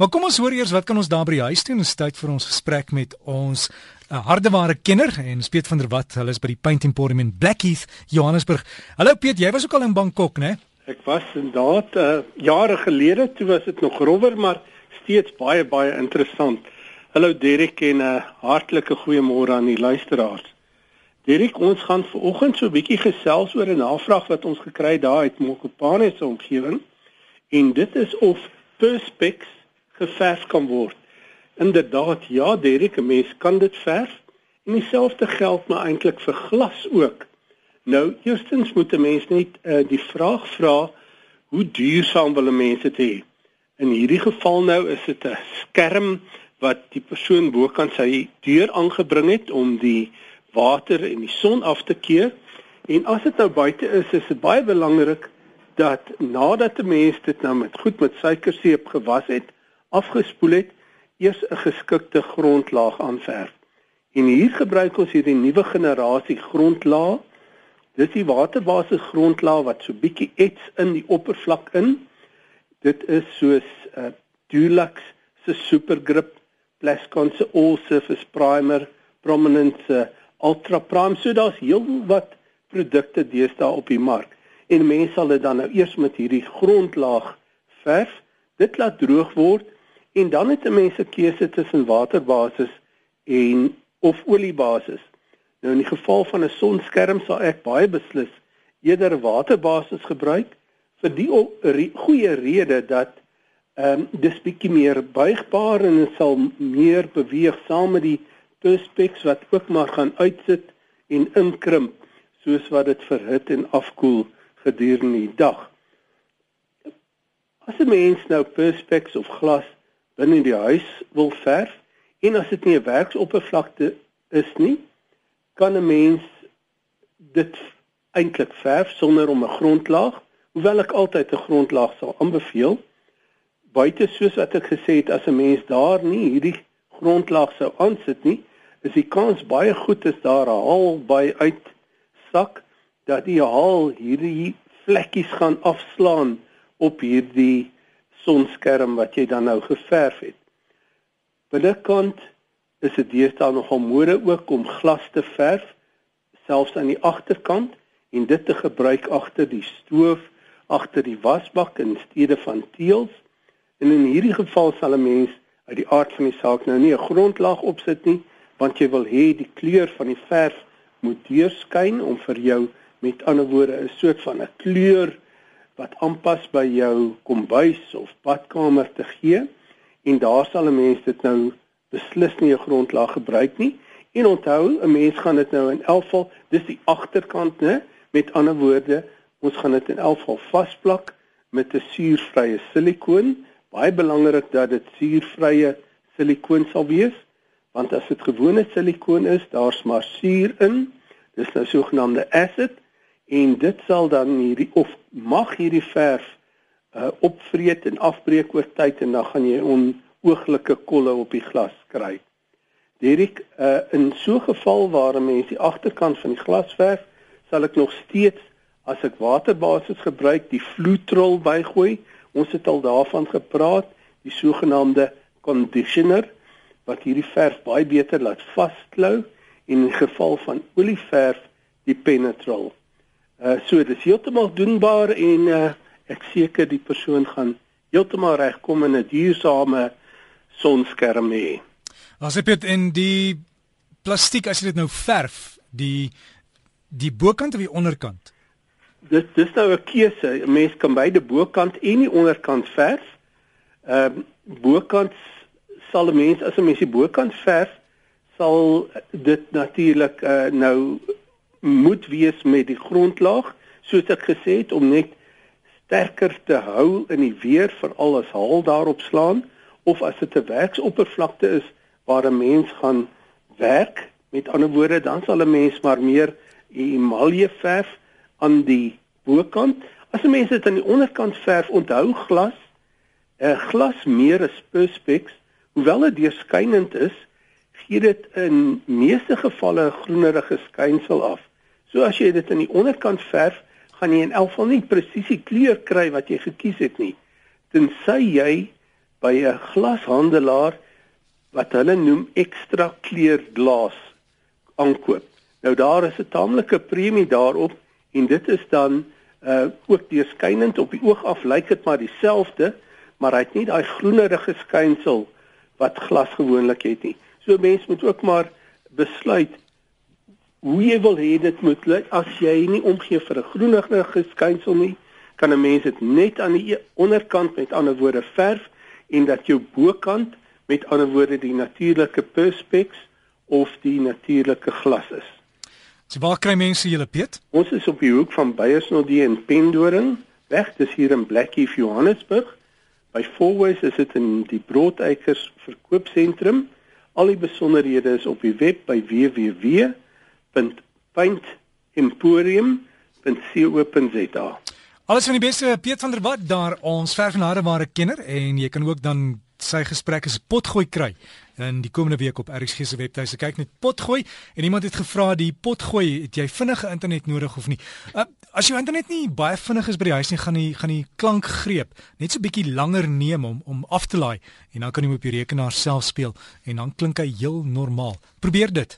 Maar kom ons hoor eers wat kan ons daar by die huis doen? Ons tyd vir ons gesprek met ons uh, hardeware kenner en Piet van der Walt. Hulle is by die Paint Emporium in Blackheath, Johannesburg. Hallo Piet, jy was ook al in Bangkok, né? Ek was inderdaad uh, jare gelede, toe was dit nog rower, maar steeds baie baie interessant. Hallo Derek en 'n uh, hartlike goeiemôre aan die luisteraars. Derek, ons gaan vanoggend so 'n bietjie gesels oor 'n navraag wat ons gekry het daar uit Mokopane se omgewing. En dit is of Perspex geverf kan word. Inderdaad, ja, Derek, 'n mens kan dit verf en dieselfde geld maar eintlik vir glas ook. Nou, eerstens moet 'n mens net uh, die vraag vra hoe duursaam wil 'n mens dit hê? In hierdie geval nou is dit 'n skerm wat die persoon bokant sy deur aangebring het om die water en die son af te keer. En as dit nou buite is, is dit baie belangrik dat nadat 'n mens dit nou met goed met suikerseep gewas het, afgespoel het, eers 'n geskikte grondlaag aanverf. En hier gebruik ons hierdie nuwe generasie grondlaag. Dis die waterbasis grondlaag wat so bietjie ets in die oppervlak in. Dit is soos 'n uh, Dulux se Supergrip, Plascon se All Surface Primer, Prominence se Ultra Prime. So daar's heel wat produkte deesdae op die mark. En mense sal dit dan nou eers met hierdie grondlaag verf. Dit laat droog word En dan het 'n mens 'n keuse tussen waterbasis en of oliebasis. Nou in die geval van 'n sonskerm sal ek baie beslis eerder waterbasis gebruik vir die goeie rede dat ehm um, dis bietjie meer buigbaar en dit sal meer beweeg saam met die perspex wat ook maar gaan uitsit en inkrimp soos wat dit verhit en afkoel gedurende die dag. As 'n mens nou perspex of glas binne in die huis wil verf en as dit nie 'n werksoppervlakte is nie, kan 'n mens dit eintlik verf sonder om 'n grondlaag, hoewel ek altyd 'n grondlaag sal aanbeveel. Buite soos wat ek gesê het, as 'n mens daar nie hierdie grondlaag sou aansit nie, is die kans baie goed is daar 'n haal by uit sak dat die haal hierdie vlekkies gaan afslaan op hierdie sonskerm wat jy dan nou geverf het. Binnekant is dit deesdae nogal mode ook om glas te verf selfs aan die agterkant en dit te gebruik agter die stoof, agter die wasbak in steede van teëls. En in hierdie geval sal 'n mens uit die aard van die saak nou nie 'n grondlaag opsit nie, want jy wil hê die kleur van die verf moet deurskyn om vir jou met ander woorde 'n soort van 'n kleur wat aanpas by jou kombuis badkamer te gee en daar sal 'n mens dit nou beslis nie 'n grondlaag gebruik nie. En onthou 'n mens gaan dit nou in elk geval dis die agterkant né? Met ander woorde ons gaan dit in elk geval vasplak met 'n suurvrye silikoon baie belangrik dat dit suurvrye silikoon sal wees want as dit gewone silikoon is daar's maar suur in. Dis nou sogenaamde acid en dit sal dan hierdie of mag hierdie verf uh, opvreet en afbreek oor tyd en dan gaan jy onooglike kolle op die glas kry. Derek, uh, in so 'n geval waar 'n mens die agterkant van die glas verf, sal ek nog steeds as ek waterbasis gebruik, die vloetrol bygooi. Ons het al daarvan gepraat, die sogenaamde conditioner wat hierdie verf baie beter laat vasklou en in geval van olieverf die penetrol. Uh so dis heeltemal doenbaar en uh ek seker die persoon gaan heeltemal regkom in 'n duursame sonskerm hê. As jy dit in die plastiek as jy dit nou verf, die die bokant of die onderkant? Dis dis nou 'n keuse. 'n Mens kan beide bokant en die onderkant verf. Ehm uh, bokant sal 'n mens as 'n mens die bokant verf, sal dit natuurlik uh nou moet wees met die grondlaag soos ek gesê het om net sterker te hou in die weer veral as haal daarop slaan of as dit 'n werksoppervlakte is waar 'n mens gaan werk met ander woorde dan sal 'n mens maar meer emalje verf aan die bokant. As 'n mens dit aan die onderkant verf onthou glas 'n uh, glas meer as perspex hoewel dit deurskynend is gee dit in meeste gevalle 'n groenerige skynsel af. So as jy dit aan die onderkant verf, gaan jy in elk geval nie presies die kleur kry wat jy gekies het nie. Tensy jy by 'n glashandelaar wat hulle noem ekstra kleur glas aankoop. Nou daar is 'n taamlike premie daarop en dit is dan uh ook deurskynend op die oog af lyk dit maar dieselfde, maar hy het nie daai groenerige skynsel wat glas gewoonlik het nie. So mense moet ook maar besluit hoe jy wil hê dit moet lyk as jy nie omgee vir 'n groenerige skynsel nie, kan 'n mens dit net aan die e-, onderkant met ander woorde verf en dat jou bokant met ander woorde die natuurlike perspex of die natuurlike glas is. So waar kry mense julle Piet? Ons is op die hoek van Beyersnodie en Pendoring, weg dis hier in Blackheath, Johannesburg. By Fourways is dit in die Broodeikers verkoopsentrum. Al die besonderhede is op die web by www.paintemporium.co.za. Alles van die beste Piet van der Walt daar ons verfenare ware kenner en jy kan ook dan sy gesprekke se potgooi kry in die komende week op RXG se webtuiste. Kyk net potgooi en iemand het gevra die potgooi, het jy vinnige internet nodig of nie? Uh, as jou internet nie baie vinnig is by die huis nie, gaan die gaan die klankgreep net so bietjie langer neem om om af te laai en dan kan jy op jou rekenaar self speel en dan klink hy heel normaal. Probeer dit.